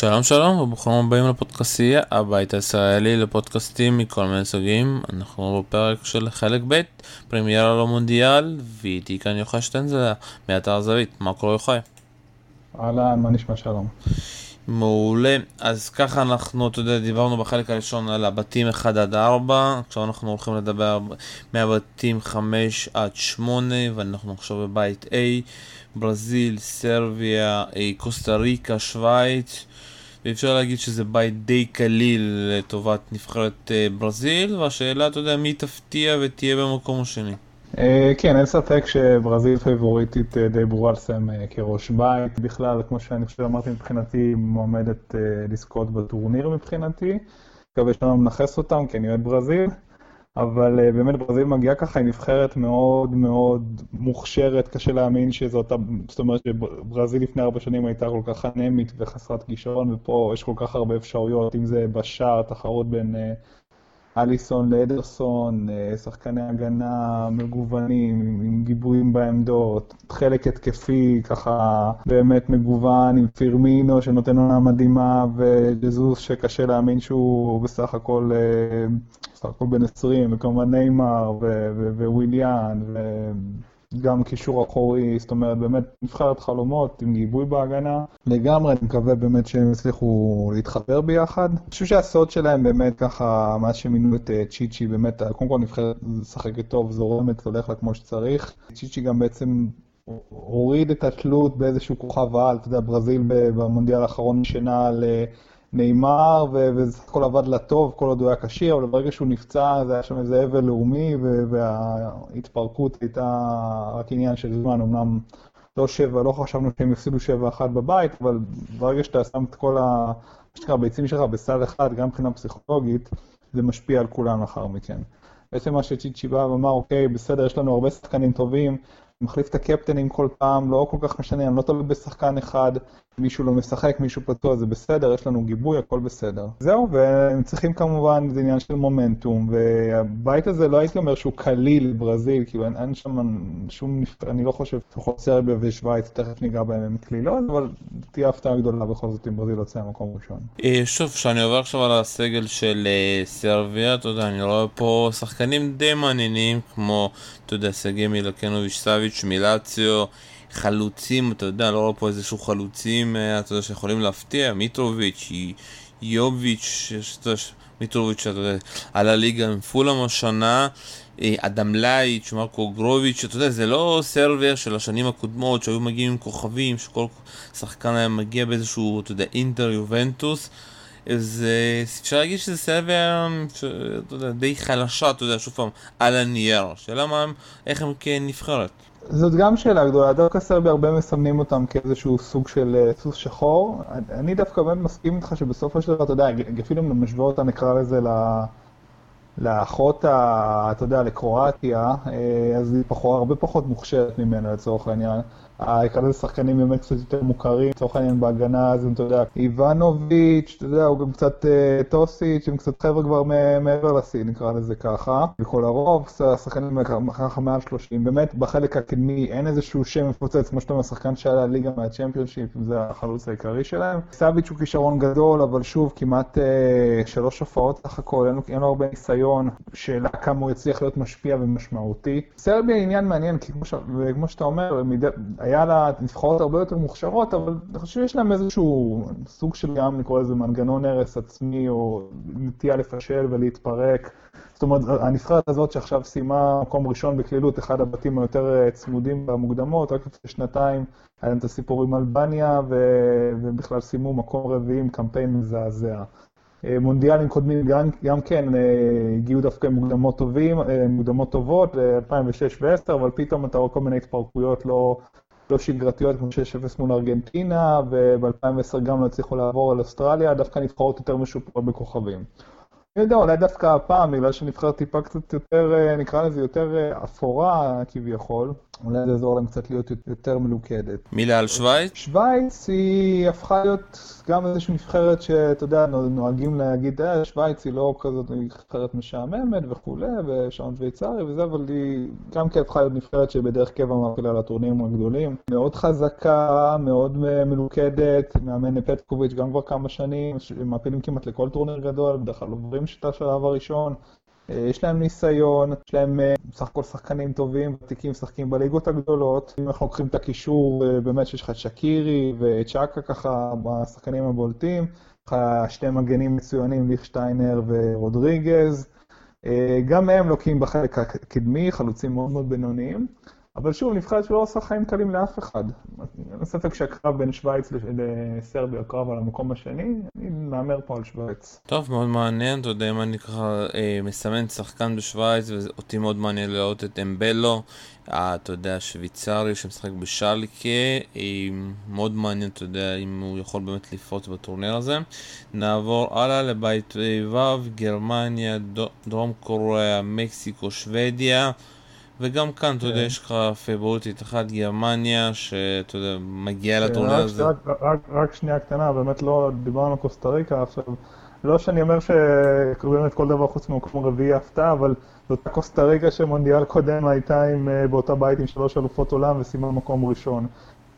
שלום שלום וברוכים הבאים לפודקאסטייה, הבית הישראלי לפודקאסטים מכל מיני סוגים. אנחנו בפרק של חלק ב', פרמיירה למונדיאל, ואיתי כאן יוחאי שטנזלה, מאתר זווית. מה קורה יוחאי? אהלן, מה נשמע שלום? מעולה. אז ככה אנחנו, אתה יודע, דיברנו בחלק הראשון על הבתים 1 עד 4, עכשיו אנחנו הולכים לדבר מהבתים 5 עד 8, ואנחנו עכשיו בבית A, ברזיל, סרביה, אה, קוסטה ריקה, שווייץ. ואפשר להגיד שזה בית די קליל לטובת נבחרת אה, ברזיל, והשאלה, אתה יודע, מי תפתיע ותהיה במקום השני. אה, כן, אין ספק שברזיל פייבוריטית די ברורה לסיים כראש בית. בכלל, כמו שאני חושב שאמרתי מבחינתי, מועמדת לזכות בטורניר מבחינתי. מקווה שלא מנכס אותם, כי אני אוהד ברזיל. אבל באמת ברזיל מגיעה ככה, היא נבחרת מאוד מאוד מוכשרת, קשה להאמין שזאת, זאת אומרת שברזיל לפני ארבע שנים הייתה כל כך אנמית וחסרת כישרון, ופה יש כל כך הרבה אפשרויות, אם זה בשער, תחרות בין אליסון לאדרסון, אה, שחקני הגנה מגוונים, עם גיבויים בעמדות, חלק התקפי ככה באמת מגוון, עם פירמינו שנותן עונה מדהימה, וג'זוס שקשה להאמין שהוא בסך הכל, אה, בסך הכל בן 20, וכמובן ניימר וויליאן. גם קישור אחורי, זאת אומרת, באמת נבחרת חלומות עם גיבוי בהגנה. לגמרי, אני מקווה באמת שהם יצליחו להתחבר ביחד. אני חושב שהסוד שלהם באמת ככה, מאז שמינו את אה, צ'יצ'י, באמת, קודם כל נבחרת משחקת טוב, זורמת, הולך לה כמו שצריך. צ'יצ'י גם בעצם הוריד את התלות באיזשהו כוכב על, אתה יודע, ברזיל במונדיאל האחרון נשענה על... נאמר, ובסך הכל עבד לטוב כל עוד הוא היה כשיר, אבל ברגע שהוא נפצע זה היה שם איזה אבל לאומי, וההתפרקות הייתה רק עניין של זמן, אמנם לא שבע, לא חשבנו שהם יפסידו שבע אחת בבית, אבל ברגע שאתה שם את כל ה... מה שנקרא, הביצים שלך בסל אחד, גם מבחינה פסיכולוגית, זה משפיע על כולם לאחר מכן. בעצם מה שצ'יצ'י בא ואמר, אוקיי, בסדר, יש לנו הרבה שחקנים טובים, מחליף את הקפטנים כל פעם, לא כל כך משנה, אני לא תלוי בשחקן אחד, מישהו לא משחק, מישהו פצוע, זה בסדר, יש לנו גיבוי, הכל בסדר. זהו, והם צריכים כמובן, זה עניין של מומנטום, והבית הזה לא הייתי אומר שהוא קליל לברזיל, כאילו אין, אין שם שום, אני לא חושב, לפחות סרביה ושווייץ, תכף ניגע בהם עם קלילות, אבל תהיה הפתעה גדולה בכל זאת אם ברזיל יוצא למקום ראשון. אה, שוב, כשאני עובר עכשיו על הסגל של אה, סרביה, אתה יודע, אני רואה פה שחקנים די מעניינים, כמו, אתה יודע, סגי מילקנוביץ' סאביץ' מילציו, חלוצים, אתה יודע, לא רואה פה איזשהו חלוצים, אה, אתה יודע, שיכולים להפתיע, מיטרוביץ', יוביץ', מיטרוביץ', אתה יודע, על הליגה עם פולאם השנה, אה, אדם לייץ', מרקו גרוביץ', אתה יודע, זה לא סרבר של השנים הקודמות שהיו מגיעים עם כוכבים, שכל שחקן היה מגיע באיזשהו, אתה יודע, אינטר יובנטוס. אז אה, אפשר להגיד שזה סרביה, אתה יודע, די חלשה, אתה יודע, שוב פעם, על הנייר. שאלה מה, איך הם כנבחרת. זאת גם שאלה גדולה, דווקא סרבי הרבה מסמנים אותם כאיזשהו סוג של אה, סוס שחור. אני דווקא באמת מסכים איתך שבסופו של דבר, אתה יודע, אפילו אם נשווה אותה, נקרא לזה, לאחות, אתה יודע, לקרואטיה, אה, אז היא פחות, הרבה פחות מוכשרת ממנה לצורך העניין. לזה שחקנים באמת קצת יותר מוכרים, לצורך העניין בהגנה, אז אתה יודע, איבנוביץ', אתה יודע, הוא גם קצת אה, טוסיץ', הם קצת חבר'ה כבר מעבר לשיא, נקרא לזה ככה. בכל הרוב, שחקנים ככה מעל 30, באמת בחלק הקדמי אין איזשהו שם מפוצץ, כמו שאתה אומר, שחקן שעלה ליגה מהצ'מפיונשיפ, זה החלוץ העיקרי שלהם. סאביץ' הוא כישרון גדול, אבל שוב, כמעט אה, שלוש הופעות סך הכל, אין, לו הרבה ניסיון, שאלה כמה הוא יצליח להיות משפיע ומשמעותי. סרביה עניין מעניין, כי כמו, שאתה אומר. היה לה נבחרות הרבה יותר מוכשרות, אבל אני חושב שיש להם איזשהו סוג של גם, נקרא לזה מנגנון הרס עצמי, או נטייה לפשל ולהתפרק. זאת אומרת, הנבחרת הזאת שעכשיו סיימה מקום ראשון בקלילות, אחד הבתים היותר אה, צמודים במוקדמות, רק לפני שנתיים היה להם את הסיפור עם אלבניה, ו... ובכלל סיימו מקום רביעי עם קמפיין מזעזע. אה, מונדיאלים קודמים גם, גם כן אה, הגיעו דווקא טובים, מוקדמות טובות, 2006 ו-2010, אבל פתאום אתה רואה כל מיני התפרקויות לא, לא שגרתיות כמו 6-0 מול ארגנטינה, וב-2010 גם לא הצליחו לעבור על אוסטרליה, דווקא נבחרות יותר משופרות בכוכבים. אני יודע, אולי דווקא הפעם, בגלל שנבחרת טיפה קצת יותר, אה, נקרא לזה יותר אה, אפורה כביכול, אולי זה יעזור להם קצת להיות יותר מלוכדת. מילה על שווייץ? שווייץ היא הפכה להיות גם איזושהי נבחרת שאתה יודע, נוהגים להגיד, אה, שווייץ היא לא כזאת נבחרת משעממת וכולי, ושעון שוויצרי וזה, אבל היא גם כן הפכה להיות נבחרת שבדרך קבע מעפילה לטורנירים הגדולים. מאוד חזקה, מאוד מלוכדת, מאמן פטקוביץ' גם כבר כמה שנים, מעפילים כמעט לכל טורניר גדול, בדרך כלל עוברים את השלב הראשון. אה, יש להם ניסיון, יש להם אה, בסך הכל שחקנים טובים, ותיקים, משחקים בליגות הגדולות. אם אנחנו לוקחים את הקישור, אה, באמת שיש לך את שקירי וצ'אקה ככה, השחקנים הבולטים. לך שני מגנים מצוינים, ליכשטיינר ורודריגז. גם הם לוקים בחלק הקדמי, חלוצים מאוד מאוד בינוניים. אבל שוב, נבחרת שלא עושה חיים קלים לאף אחד. אין ספק שהקרב בין שווייץ לסרביה, קרב על המקום השני, אני מהמר פה על שווייץ. טוב, מאוד מעניין, אתה יודע, אם אני ככה אה, מסמן שחקן בשווייץ, ואותי מאוד מעניין לראות את אמבלו, אה, אתה יודע, שוויצרי שמשחק בשלקה, אה, מאוד מעניין, אתה יודע, אם הוא יכול באמת לפרוץ בטורניר הזה. נעבור הלאה לבית ו', גרמניה, דרום קוריאה, מקסיקו, שוודיה. וגם כאן, אתה יודע, כן. יש לך פייבוריטית אחת, גרמניה, שאתה יודע, מגיעה כן, לטורניר הזה. רק שנייה קטנה, באמת לא דיברנו על קוסטה ריקה עכשיו. לא שאני אומר שבאמת כל דבר חוץ ממקום רביעי הפתעה, אבל זאת הקוסטה ריקה שמונדיאל קודם הייתה עם, אה, באותה בית עם שלוש אלופות עולם וסיימה מקום ראשון.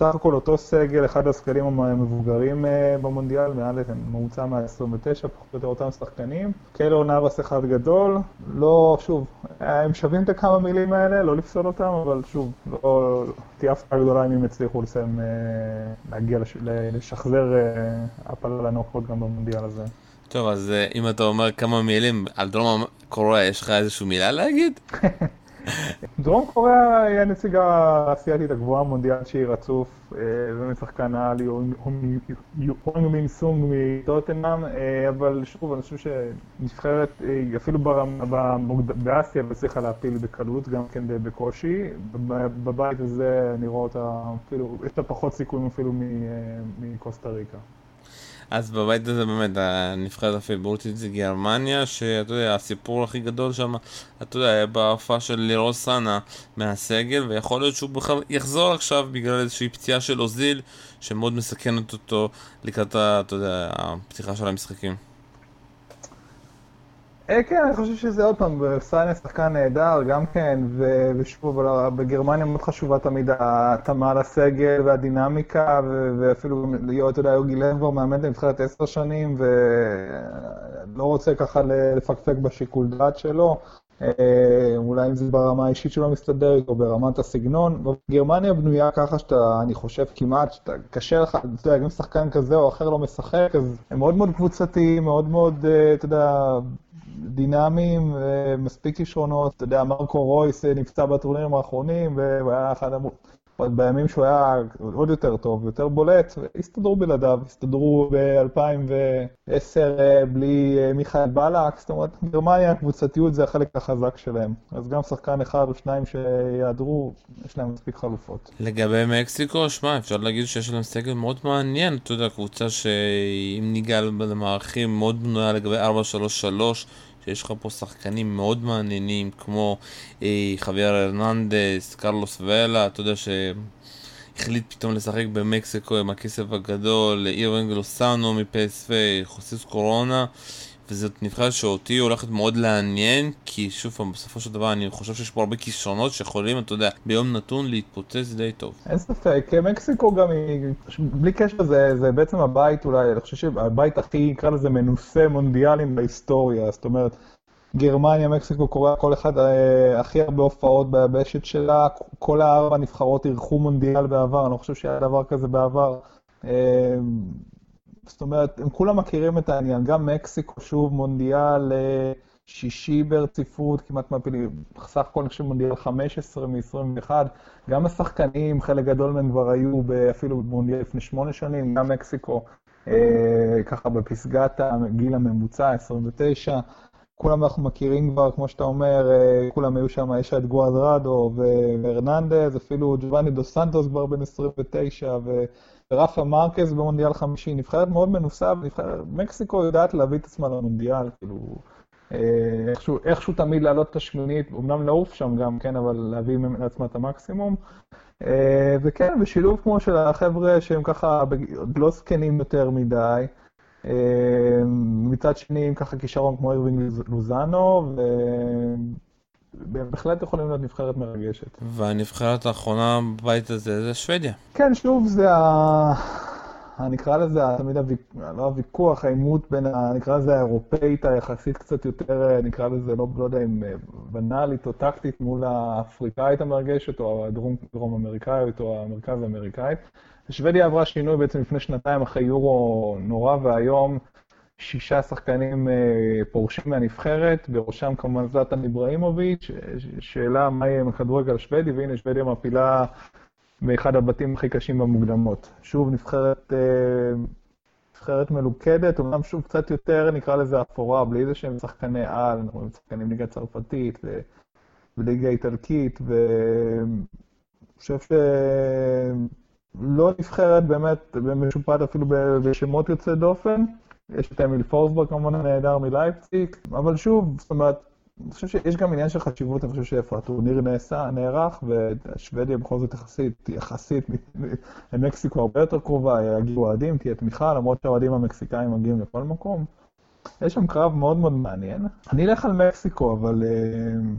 סך הכל אותו סגל, אחד הסגלים המבוגרים אה, במונדיאל, מעל ממוצע מה-29, פחות או יותר אותם שחקנים. קלו נאבס אחד גדול, לא, שוב, הם שווים את הכמה מילים האלה, לא לפסול אותם, אבל שוב, לא תהיה הפתעה גדולה אם הם יצליחו לסיים, אה, להגיע, לשחזר אה, הפלה לנוקות גם במונדיאל הזה. טוב, אז אם אתה אומר כמה מילים על דרום קוריאה, יש לך איזושהי מילה להגיד? דרום קוריאה היא הנציגה האסייתית הגבוהה במונדיאל שהיא רצוף, באמת שחקן העל יונג מין סונג מטוטנאם, אה, אבל שוב, אני חושב שנבחרת, אה, אפילו באסיה הצליחה להפיל בקלות, גם כן בקושי. בבית הזה אני רואה אותה, אפילו, יש לה פחות סיכויים אפילו אה, מקוסטה ריקה. אז בבית הזה באמת, הנבחרת הפיבורטית זה גרמניה, שאתה יודע, הסיפור הכי גדול שם, אתה יודע, היה בהופעה של לירו סאנה מהסגל, ויכול להיות שהוא בכלל יחזור עכשיו בגלל איזושהי פציעה של אוזיל, שמאוד מסכנת אותו לקראת, אתה יודע, הפתיחה של המשחקים. אה, כן, אני חושב שזה עוד פעם, סיינס שחקן נהדר, גם כן, ושוב, בגרמניה מאוד חשובה תמיד ההתאמה לסגל והדינמיקה, ואפילו, אתה יודע, יוגי לב כבר מאמן לנבחרת עשר שנים, ולא רוצה ככה לפקפק בשיקול דעת שלו. אה, אולי אם זה ברמה האישית שלו מסתדר, או ברמת הסגנון. גרמניה בנויה ככה שאתה, אני חושב כמעט, שאתה קשה לך, אתה יודע, אם שחקן כזה או אחר לא משחק, אז הם מאוד מאוד קבוצתיים, מאוד מאוד, אה, אתה יודע, דינמיים ומספיק כישרונות. אתה יודע, מרקו רויס נפצע בטורנירים האחרונים, והוא היה אחד המ... בימים שהוא היה עוד יותר טוב, יותר בולט, הסתדרו בלעדיו, הסתדרו ב-2010 אה, בלי אה, מיכאל בלק, זאת אומרת, גרמניה, הקבוצתיות זה החלק החזק שלהם. אז גם שחקן אחד או שניים שיעדרו, יש להם מספיק חלופות. לגבי מקסיקו, שמע, אפשר להגיד שיש להם סגל מאוד מעניין, אתה יודע, קבוצה שאם ניגע למערכים מאוד בנויה לגבי 4-3-3, שיש לך פה שחקנים מאוד מעניינים כמו אה, חאבייר הרננדס, קרלוס ולה, אתה יודע שהחליט פתאום לשחק במקסיקו עם הכסף הגדול, אירווינג לוסאנו מפ.ס.וו, חסוס קורונה וזאת נבחרת שאותי הולכת מאוד לעניין, כי שוב פעם, בסופו של דבר אני חושב שיש פה הרבה כישרונות שיכולים, אתה יודע, ביום נתון להתפוצץ די טוב. אין ספק, מקסיקו גם היא, בלי קשר זה, זה בעצם הבית אולי, אני חושב שהבית הכי, נקרא לזה מנוסה מונדיאלים בהיסטוריה, זאת אומרת, גרמניה, מקסיקו, קוריאה, כל אחד אה, הכי הרבה הופעות ביבשת שלה, כל הארבע נבחרות אירחו מונדיאל בעבר, אני לא חושב שהיה דבר כזה בעבר. אה, זאת אומרת, הם כולם מכירים את העניין, גם מקסיקו, שוב, מונדיאל אה, שישי ברציפות, כמעט מעפילים, סך הכל נחשב מונדיאל 15 מ-21, גם השחקנים, חלק גדול מהם כבר היו אפילו במונדיאל לפני שמונה שנים, גם מקסיקו, אה, ככה בפסגת הגיל הממוצע, 29. כולם אנחנו מכירים כבר, כמו שאתה אומר, אה, כולם היו שם, יש את גואדרדו והרננדז, אפילו ג'ובאני דו סנטוס כבר בן 29, ו... ורפה מרקז במונדיאל חמישי, נבחרת מאוד מנוסה, ונבחרת, מקסיקו יודעת להביא את עצמה למונדיאל, כאילו, איכשהו, איכשהו תמיד לעלות את השמינית, אמנם לעוף שם גם, כן, אבל להביא לעצמה את המקסימום. וכן, בשילוב כמו של החבר'ה שהם ככה לא זקנים יותר מדי. מצד שני, עם ככה כישרון כמו ארווינג לוזאנו, בהחלט יכולים להיות נבחרת מרגשת. והנבחרת האחרונה בבית הזה זה שוודיה. כן, שוב, זה ה... נקרא לזה תמיד הוויכוח, לא הוויכוח, העימות בין, נקרא לזה האירופאית היחסית קצת יותר, נקרא לזה, לא, לא יודע אם אה, בנאלית או טקטית מול האפריקאית המרגשת, או הדרום אמריקאית, או המרכז האמריקאית. שוודיה עברה שינוי בעצם לפני שנתיים אחרי יורו נורא ואיום. שישה שחקנים אה, פורשים מהנבחרת, בראשם כמובן זלטן איבראימוביץ', שאלה מה יהיה עם הכדורגל השוודי, והנה שוודיה מפילה באחד הבתים הכי קשים במוקדמות. שוב, נבחרת, אה, נבחרת מלוכדת, אומנם שוב קצת יותר, נקרא לזה אפורה, בלי איזה שהם שחקני על, אנחנו רואים שחקנים ליגה צרפתית וליגה איטלקית, ואני חושב שלא נבחרת באמת משופעת אפילו בשמות יוצאי דופן. יש את אמיל פורסברג כמובן הנהדר מלייפציג, אבל שוב, זאת אומרת, אני חושב שיש גם עניין של חשיבות, אני חושב שאיפה הטורניר נערך, ושוודיה בכל זאת יחסית, יחסית, למקסיקו הרבה יותר קרובה, יגיעו אוהדים, תהיה תמיכה, למרות שהאוהדים המקסיקאים מגיעים לכל מקום. יש שם קרב מאוד מאוד מעניין. אני אלך על מקסיקו, אבל אה,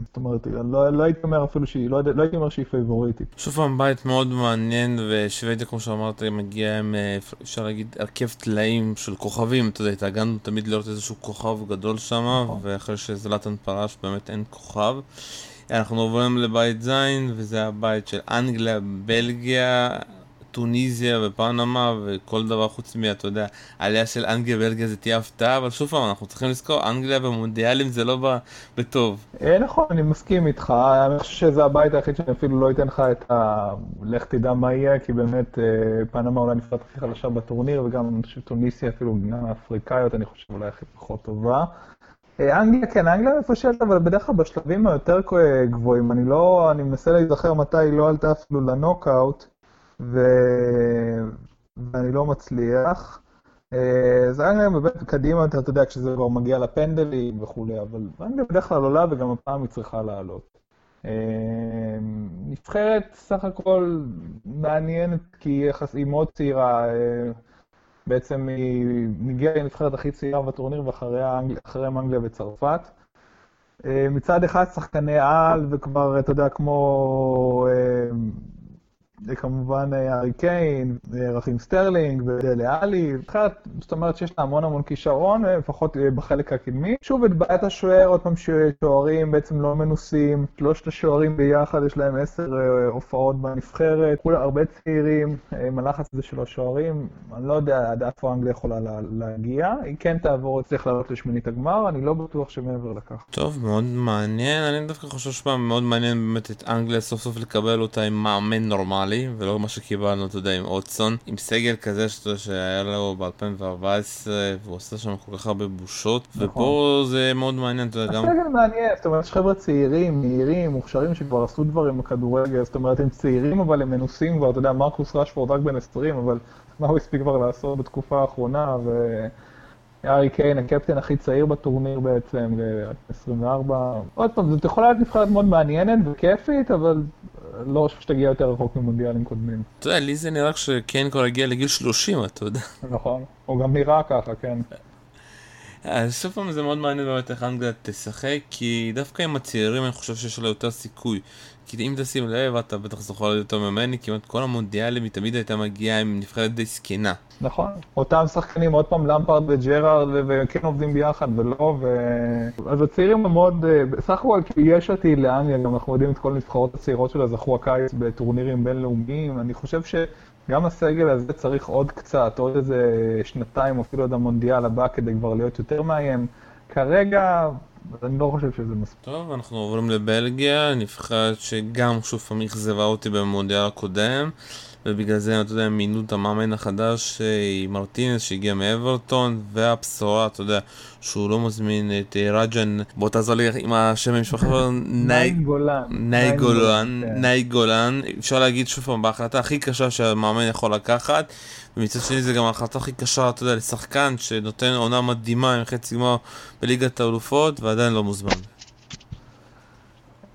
זאת אומרת, לא, לא הייתי אומר אפילו שהיא, לא, לא הייתי אומר שהיא פייבוריטית. שוב פעם, בית מאוד מעניין, ושוודיה, כמו שאמרת, מגיע עם, אה, אפשר להגיד, הרכב טלאים של כוכבים. אתה יודע, התאגדנו תמיד לראות איזשהו כוכב גדול שם, נכון. ואחרי שזלטן פרש, באמת אין כוכב. אנחנו עוברים לבית זין, וזה הבית של אנגליה, בלגיה. טוניזיה ופנמה וכל דבר חוץ מה, אתה יודע, העלייה של אנגליה ובלגיה זה תהיה הפתעה, אבל שוב פעם, אנחנו צריכים לזכור, אנגליה במונדיאלים זה לא בטוב. אה, נכון, אני מסכים איתך, אני חושב שזה הבית היחיד שאני אפילו לא אתן לך את ה... לך תדע מה יהיה, כי באמת אה, פנמה אולי נפלט הכי חלשה בטורניר, וגם טוניסיה אפילו, גם האפריקאיות, אני חושב אולי הכי פחות טובה. אה, אנגליה, כן, אנגליה מפשלת, אבל בדרך כלל בשלבים היותר גבוהים. אני לא, אני מנסה להיזכר מתי היא לא עלתה אפילו לנוקאוט. ו... ואני לא מצליח. אז אנגליה באמת קדימה, אתה יודע, כשזה כבר מגיע לפנדלים וכולי, אבל אנגליה בדרך כלל עולה וגם הפעם היא צריכה לעלות. נבחרת סך הכל מעניינת כי היא מאוד צעירה, בעצם היא מגיעה לנבחרת הכי צעירה בטורניר ואחריהם אנגליה וצרפת. מצד אחד שחקני על וכבר, אתה יודע, כמו כמובן אה, הארי קיין, אה, רחים סטרלינג ודלה אלי, זאת אומרת שיש לה המון המון כישרון, אה, לפחות בחלק הקדמי. שוב, את בעיית השוער, עוד פעם ששוערים בעצם לא מנוסים, שלושת השוערים ביחד, יש להם עשר הופעות בנבחרת, כולה הרבה צעירים, עם הלחץ הזה של השוערים, אני לא יודע עד איפה אנגליה יכולה להגיע, היא כן תעבור, צריך לעלות לשמינית הגמר, אני לא בטוח שמעבר לכך. טוב, מאוד מעניין, אני דווקא חושב שפעם מאוד מעניין באמת את אנגליה סוף סוף לקבל אותה עם מאמן נורמלי. נורמלי, ולא מה שקיבלנו, אתה יודע, עם אוטסון, עם סגל כזה שאתה שהיה לו ב-2014, והוא עושה שם כל כך הרבה בושות, נכון. ופה זה מאוד מעניין, אתה יודע, גם... הסגל מעניין, זאת אומרת, יש חבר'ה צעירים, מהירים, מוכשרים, שכבר עשו דברים בכדורגל, זאת אומרת, הם צעירים, אבל הם מנוסים כבר, אתה יודע, מרקוס רשפורד רק בן 20, אבל מה הוא הספיק כבר לעשות בתקופה האחרונה, ו... ארי קיין, הקפטן הכי צעיר בטורניר בעצם, ל-24. עוד פעם, זאת יכולה להיות נבחרת מאוד מעניינת וכיפית, אבל לא חושב שתגיע יותר רחוק ממונדיאלים קודמים. אתה יודע, לי זה נראה שקיין כבר הגיע לגיל 30, אתה יודע. נכון, הוא גם נראה ככה, כן. אז סוף פעם זה מאוד מעניין באמת איך אנגליה תשחק, כי דווקא עם הצעירים אני חושב שיש לה יותר סיכוי. כי אם תשים לב, אתה בטח זוכר יותר ממני, כמעט כל המונדיאלים היא תמיד הייתה מגיעה עם נבחרת די זקנה. נכון, אותם שחקנים, עוד פעם למפרד וג'רארד, וכן עובדים ביחד ולא, ו... אז הצעירים הם מאוד, אה, בסך הכל יש עתיד לאנגליה, גם אנחנו יודעים את כל הנבחרות הצעירות שלה זכו הקיץ בטורנירים בינלאומיים, אני חושב ש... גם הסגל הזה צריך עוד קצת, עוד איזה שנתיים, אפילו עד המונדיאל הבא, כדי כבר להיות יותר מאיים. כרגע, אני לא חושב שזה מספיק. טוב, אנחנו עוברים לבלגיה, נבחרת שגם שוב פעם אכזבה אותי במונדיאל הקודם. ובגלל זה, אתה יודע, מינו את המאמן החדש, אה, מרטינס, שהגיע מאברטון, והבשורה, אתה יודע, שהוא לא מזמין את אה, רג'ן, בוא תעזור לי עם השם המשפחה, ניי גולן. גולן, ניי גולן, אפשר להגיד שוב פעם, בהחלטה הכי קשה שהמאמן יכול לקחת, ומצד שני זה גם ההחלטה הכי קשה, אתה יודע, לשחקן שנותן עונה מדהימה עם חצי גמר בליגת האלופות, ועדיין לא מוזמן.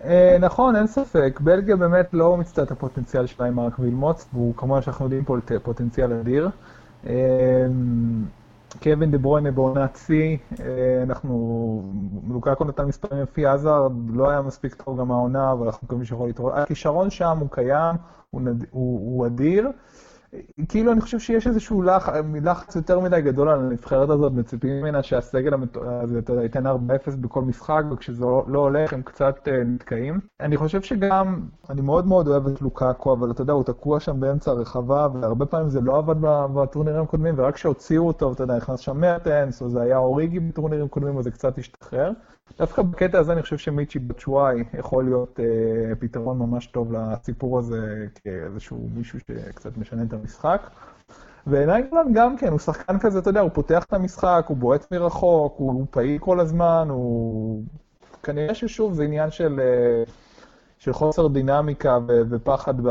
אה, נכון, אין ספק. בלגיה באמת לא מיצתה את הפוטנציאל שלה עם מרק וילמוץ, והוא כמובן שאנחנו יודעים פה פוטנציאל אדיר. אה, קווין דה ברוינה בעונת שיא, אה, אנחנו, לוקקו נתן מספרים לפי עזר, לא היה מספיק טוב גם העונה, אבל אנחנו מקווים שיכול להתראות. הכישרון שם הוא קיים, הוא, נד... הוא, הוא אדיר. כאילו אני חושב שיש איזשהו לח... לחץ יותר מדי גדול על הנבחרת הזאת, מצפים ממנה שהסגל הזה ייתן 4-0 בכל משחק, וכשזה לא, לא הולך הם קצת uh, נתקעים. אני חושב שגם, אני מאוד מאוד אוהב את לוקאקו, אבל אתה יודע, הוא תקוע שם באמצע הרחבה, והרבה פעמים זה לא עבד בטורנירים הקודמים, ורק כשהוציאו אותו, אתה יודע, נכנס שם מרטנס, או זה היה אוריגי בטורנירים קודמים, אז זה קצת השתחרר. דווקא בקטע הזה אני חושב שמיצ'י בצ'וואי יכול להיות אה, פתרון ממש טוב לסיפור הזה כאיזשהו מישהו שקצת משנה את המשחק. וניינגלנד גם כן, הוא שחקן כזה, אתה יודע, הוא פותח את המשחק, הוא בועט מרחוק, הוא, הוא פעיל כל הזמן, הוא... כנראה ששוב זה עניין של... אה, של חוסר דינמיקה ו- ופחד ב-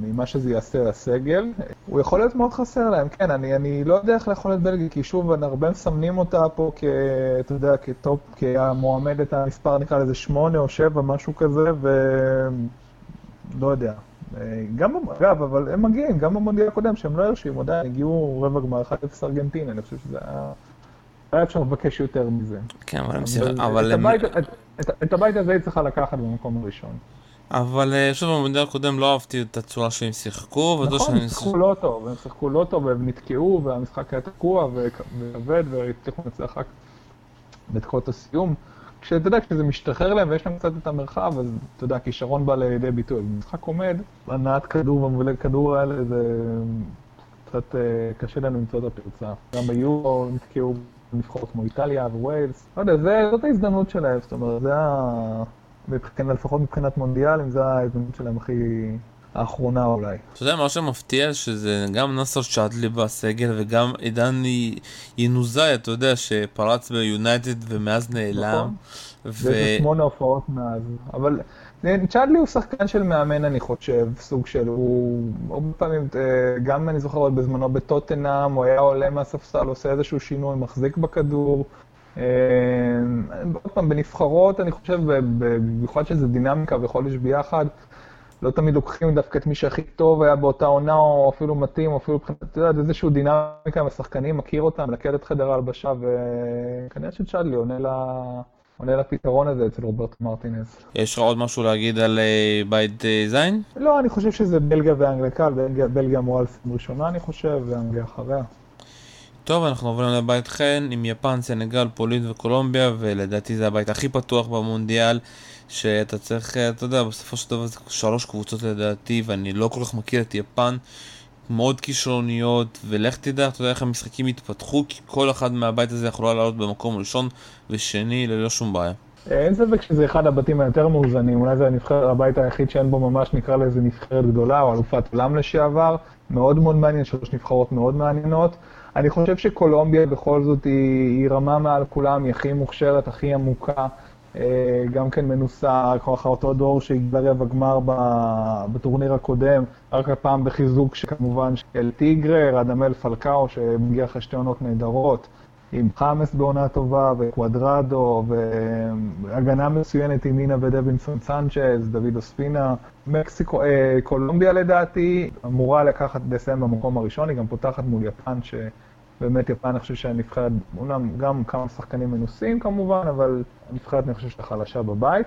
ממה שזה יעשה לסגל. הוא יכול להיות מאוד חסר להם, כן, אני, אני לא יודע איך לאכול את בלגיה, כי שוב, הרבה מסמנים אותה פה כ... אתה יודע, כטופ, כמועמדת המספר נקרא לזה שמונה או שבע, משהו כזה, ו... לא יודע. גם, אגב, אבל הם מגיעים, גם במונדיאל הקודם, שהם לא הרשימו, עדיין הגיעו רבע גמר 1-0 ארגנטינה, אני חושב שזה היה... היה אפשר לבקש יותר מזה. כן, אבל הם שיחקו, אבל הם... את הבית הזה היא צריכה לקחת במקום הראשון. אבל אה, שוב, במונדיאל הקודם לא אהבתי את הצורה שהם שיחקו. נכון, הם שיחקו לא טוב, הם שיחקו לא טוב, והם נתקעו, והמשחק היה תקוע ועובד, והצליחו לנצח רק בדקות הסיום. כשאתה יודע, כשזה משתחרר להם ויש להם קצת את המרחב, אז אתה יודע, הכישרון בא לידי ביטוי. במשחק עומד, הנעת כדור ומובילי כדור האלה, זה קצת אה, קשה לנו למצוא את הפרצה. גם ביורו נתקעו נבחרות כמו איטליה וויילס. לא יודע, זה, זאת ההזדמנות שלהם, זאת אומרת, זה ה... לפחות מבחינת מונדיאלים, זו ההזדמנות שלהם הכי... האחרונה אולי. אתה יודע, מה שמפתיע שזה גם נאסר צ'אדלי בסגל וגם עידן ינוזאי, אתה יודע, שפרץ ביונייטד ומאז נעלם. נכון. ו... זה שמונה הופעות מאז. אבל צ'אדלי הוא שחקן של מאמן, אני חושב, סוג של, הוא הרבה פעמים, אה, גם אני זוכר עוד בזמנו בטוטנאם, הוא היה עולה מהספסל, עושה איזשהו שינוי, מחזיק בכדור. אה, עוד פעם, בנבחרות, אני חושב, במיוחד שזה דינמיקה וחודש ביחד, לא תמיד לוקחים דווקא את מי שהכי טוב היה באותה עונה, או אפילו מתאים, או אפילו, אתה יודע, איזשהו דינמיקה עם השחקנים, מכיר אותם, מלכד את חדר ההלבשה, וכנראה שצ'אדלי עונה ל... עונה לפתרון הזה אצל רוברט מרטינס. יש לך עוד משהו להגיד על אה, בית אה, זין? לא, אני חושב שזה בלגיה ואנגליה קל, בלגיה, אמורה לשים ראשונה אני חושב, ואנגליה אחריה. טוב, אנחנו עוברים לבית חן עם יפן, סנגל, פולין וקולומביה, ולדעתי זה הבית הכי פתוח במונדיאל, שאתה צריך, אתה יודע, בסופו של דבר זה שלוש קבוצות לדעתי, ואני לא כל כך מכיר את יפן. מאוד כישרוניות, ולך תדע, אתה יודע איך המשחקים יתפתחו, כי כל אחד מהבית הזה יכולה לעלות במקום ראשון ושני ללא שום בעיה. אין ספק שזה אחד הבתים היותר מאוזנים, אולי זה הנבחר, הבית היחיד שאין בו ממש נקרא לזה נבחרת גדולה, או אלופת עולם לשעבר, מאוד מאוד מעניין, שלוש נבחרות מאוד מעניינות. אני חושב שקולומביה בכל זאת היא, היא רמה מעל כולם, היא הכי מוכשרת, הכי עמוקה. אה, גם כן מנוסה, ככה אותו דור שהגיע רבע גמר בטורניר הקודם, רק הפעם בחיזוק שכמובן של טיגרה, רדמל פלקאו שמגיע אחרי שתי עונות נהדרות, עם חמאס בעונה טובה וקוואדרדו והגנה מצוינת עם מינה ודווינסון סנצ'ז, דוד אוספינה. מקסיקו, אה, קולומביה לדעתי אמורה לקחת, לסיים במקום הראשון, היא גם פותחת מול יפן ש... באמת יפן, אני חושב שהנבחרת, אומנם גם כמה שחקנים מנוסים כמובן, אבל הנבחרת אני חושב שאתה חלשה בבית.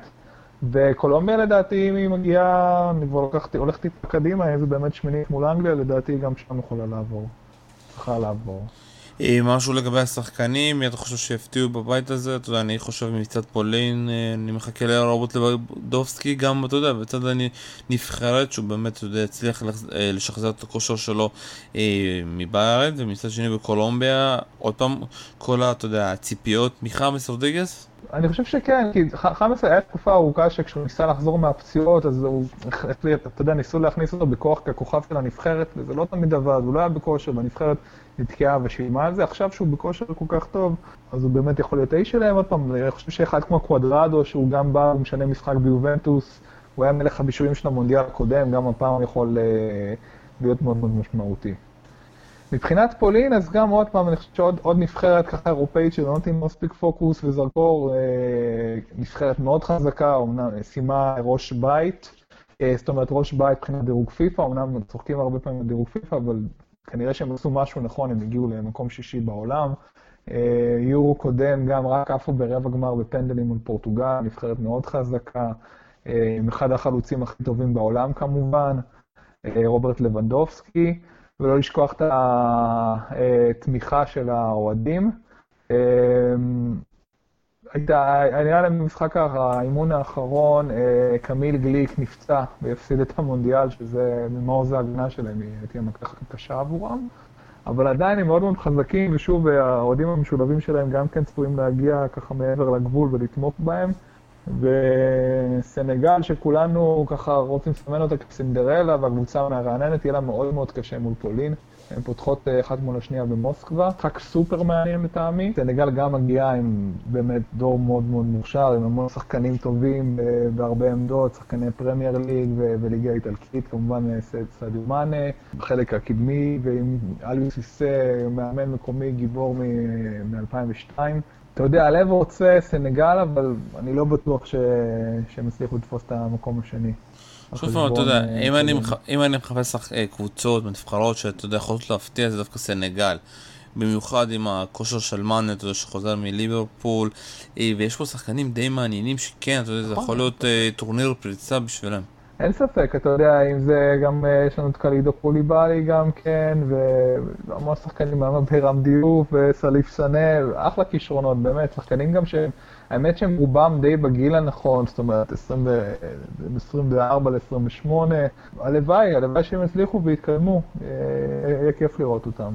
וקולומביה לדעתי, אם היא מגיעה, אני כבר לקחתי, הולכת טיפה קדימה, איזה באמת שמינית מול אנגליה, לדעתי גם שם יכולה לעבור. צריכה לעבור. אה, משהו לגבי השחקנים, מי אתה חושב שהפתיעו בבית הזה? אתה יודע, אני חושב מצד פולין, אה, אני מחכה לרובוט לבדובסקי, גם, אתה יודע, בצד הנבחרת, שהוא באמת, אתה יודע, הצליח אה, לשחזר את הכושר שלו מבארץ, ומצד שני בקולומביה, עוד פעם, כל, אתה יודע, הציפיות מחמאס רודריגס? אני חושב שכן, כי חמאס היה תקופה ארוכה שכשהוא ניסה לחזור מהפציעות, אז הוא אתה יודע, ניסו להכניס אותו בכוח ככוכב של הנבחרת, וזה לא תמיד עבד, הוא לא היה בכושר, והנבחרת נתקעה ושילמה על זה. עכשיו שהוא בכושר כל כך טוב, אז הוא באמת יכול להיות האיש שלהם. עוד פעם, אני חושב שאחד כמו קוואדרדו, שהוא גם בא ומשנה משחק ביובנטוס, הוא היה מלך הבישולים של המונדיאל הקודם, גם הפעם יכול אה, להיות מאוד מאוד משמעותי. מבחינת פולין, אז גם עוד פעם, אני חושב שעוד נבחרת ככה אירופאית שלא נותנים מספיק פוקוס וזרקור, אה, נבחרת מאוד חזקה, אמנם סיימה ראש בית, אה, זאת אומרת ראש בית מבחינת דירוג פיפא, אמנם צוחקים הרבה פעמים בדירוג פיפא, אבל כנראה שהם עשו משהו נכון, הם הגיעו למקום שישי בעולם. אה, יורו קודם גם רק עפו ברבע גמר בפנדלים מול פורטוגל, נבחרת מאוד חזקה, עם אחד החלוצים הכי טובים בעולם כמובן, רוברט לבנדובסקי. ולא לשכוח את התמיכה של האוהדים. הייתה, נראה להם במשחק האימון האחרון, אה, קמיל גליק נפצע והפסיד את המונדיאל, שזה ממעוז ההגנה שלהם, היא הייתה מכה קשה עבורם. אבל עדיין הם מאוד מאוד חזקים, ושוב, האוהדים המשולבים שלהם גם כן צפויים להגיע ככה מעבר לגבול ולתמוך בהם. וסנגל, שכולנו ככה רוצים לסמן אותה כסינדרלה, והקבוצה המרעננת, יהיה לה מאוד מאוד קשה מול פולין. הן פותחות אה, אחת מול השנייה במוסקבה. משחק סופר מעניין לטעמי. סנגל גם מגיעה עם באמת דור מאוד מאוד מוכשר, עם המון שחקנים טובים אה, בהרבה עמדות, שחקני פרמייר ליג וליגה איטלקית, כמובן אה, סעדיו מאנה, בחלק הקדמי, ועם אליוס סיסה, מאמן מקומי, גיבור מ-2002. אתה יודע, הלב רוצה סנגל, אבל אני לא בטוח ש... שהם יצליחו לתפוס את המקום השני. שוב פעם, אתה יודע, אה, אם אני, מח... אם אני מחפש אה, קבוצות, נבחרות שאתה יודע, יכולות להפתיע, זה דווקא סנגל. במיוחד עם הכושר של מאנה, אתה יודע, שחוזר מליברפול, אה, ויש פה שחקנים די מעניינים שכן, אתה יודע, זה יכול נכון. להיות טורניר פריצה בשבילם. אין ספק, אתה יודע, אם זה גם, יש לנו את קלידו קוליבאלי גם כן, והמון שחקנים, גם ברם דיוף וסליף סנה, אחלה כישרונות, באמת, שחקנים גם שהם... האמת שהם רובם די בגיל הנכון, זאת אומרת, 24 ל-28. הלוואי, הלוואי שהם יצליחו ויתקדמו, אה, יהיה כיף לראות אותם.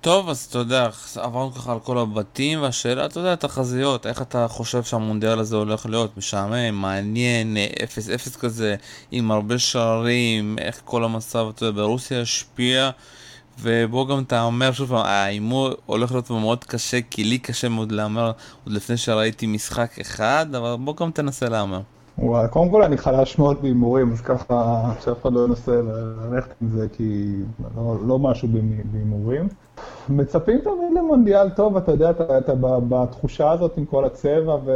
טוב, אז אתה יודע, עברנו ככה על כל הבתים, והשאלה, אתה יודע, תחזיות, איך אתה חושב שהמונדיאל הזה הולך להיות? משעמם, מעניין, 0-0 כזה, עם הרבה שערים, איך כל המצב, אתה יודע, ברוסיה השפיע. ובוא גם אתה אומר שוב פעם, ההימור הולך להיות מאוד קשה, כי לי קשה מאוד להמר עוד לפני שראיתי משחק אחד, אבל בוא גם תנסה להמר. וואי, קודם כל אני חלש מאוד בהימורים, אז ככה שאף אחד לא ינסה ללכת עם זה, כי לא, לא משהו בהימורים. מצפים תמיד למונדיאל טוב, אתה יודע, אתה, אתה בתחושה הזאת עם כל הצבע ו,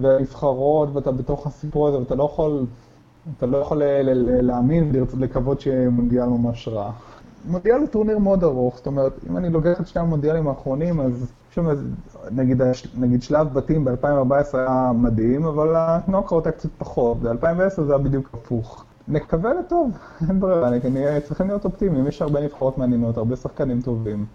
והנבחרות, ואתה בתוך הסיפור הזה, ואתה לא יכול, אתה לא יכול להאמין ולקוות שיהיה מונדיאל ממש רע. מונדיאל הוא טורניר מאוד ארוך, זאת אומרת, אם אני לוקח את שני המונדיאלים האחרונים, אז שוב, נגיד, נגיד שלב בתים ב-2014 היה מדהים, אבל הנוקאוט היה קצת פחות, ב-2010 זה היה בדיוק הפוך. נקווה לטוב, אין ברירה, נהיה צריכים להיות אופטימיים, יש הרבה נבחרות מעניינות, הרבה שחקנים טובים.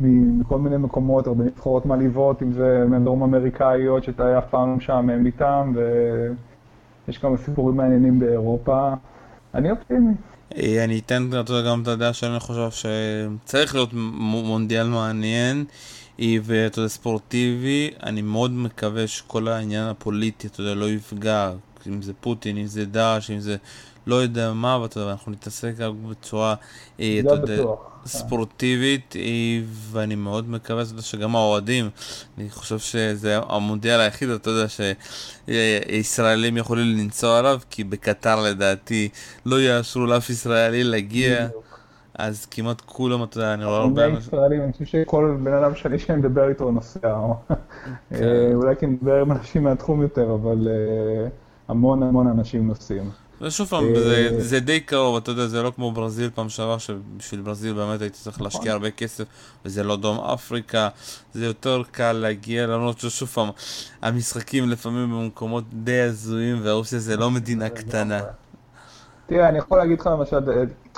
מכל מיני מקומות, הרבה נבחרות מעליבות, אם זה מדרום אמריקאיות, שאתה אף פעם לא משעמם איתם, ויש כמה סיפורים מעניינים באירופה. אני אופטימי. אה, אני אתן גם את הדעה שאני חושב שצריך להיות מונדיאל מעניין אה, ואתה יודע, ספורטיבי. אני מאוד מקווה שכל העניין הפוליטי, אתה יודע, לא יפגע, אם זה פוטין, אם זה דאעש, אם זה לא יודע מה, ואתה יודע, אנחנו נתעסק רק בצורה, אה, אתה יודע, ספורטיבית, ואני מאוד מקווה שגם האוהדים, אני חושב שזה המונדיאל היחיד, אתה יודע, שישראלים יכולים לנסוע עליו, כי בקטר לדעתי לא יאשרו לאף ישראלי להגיע. אז כמעט כולם, אתה יודע, אני רואה הרבה אנשים... ישראלים, אני חושב שכל בן אדם שני שאני מדבר איתו נוסע. כן. אולי כי נדבר עם אנשים מהתחום יותר, אבל אה, המון המון אנשים נוסעים. ושוב פעם, זה, אה, זה די קרוב, אתה יודע, זה לא כמו ברזיל פעם שעברה, שבשביל ברזיל באמת הייתי צריך נכון. להשקיע הרבה כסף, וזה לא דרום אפריקה, זה יותר קל להגיע, למרות ששוב פעם, המשחקים לפעמים במקומות די הזויים, ורוסיה זה לא מדינה קטנה. תראה, אני יכול להגיד לך למשל,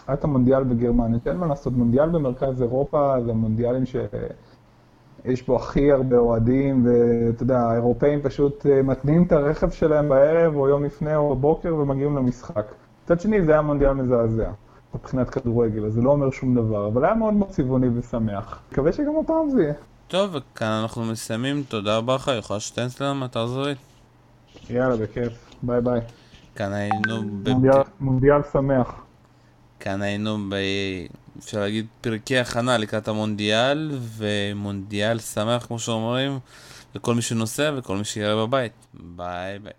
היה את המונדיאל בגרמניה, אין מה לעשות, מונדיאל במרכז אירופה זה מונדיאלים ש... יש פה הכי הרבה אוהדים, ואתה יודע, האירופאים פשוט אה, מתניעים את הרכב שלהם בערב, או יום לפני, או בבוקר, ומגיעים למשחק. מצד שני, זה היה מונדיאל מזעזע, מבחינת כדורגל, אז זה לא אומר שום דבר, אבל היה מאוד מאוד צבעוני ושמח. מקווה שגם הפעם זה יהיה. טוב, וכאן אנחנו מסיימים. תודה רבה לך, יוכל שטיינצלר, מאתר זווית. יאללה, בכיף. ביי ביי. כאן היינו... מונדיאל, מונדיאל שמח. כאן היינו ב... אפשר להגיד פרקי הכנה לקראת המונדיאל, ומונדיאל שמח כמו שאומרים, לכל מי שנוסע וכל מי שיראה בבית. ביי ביי.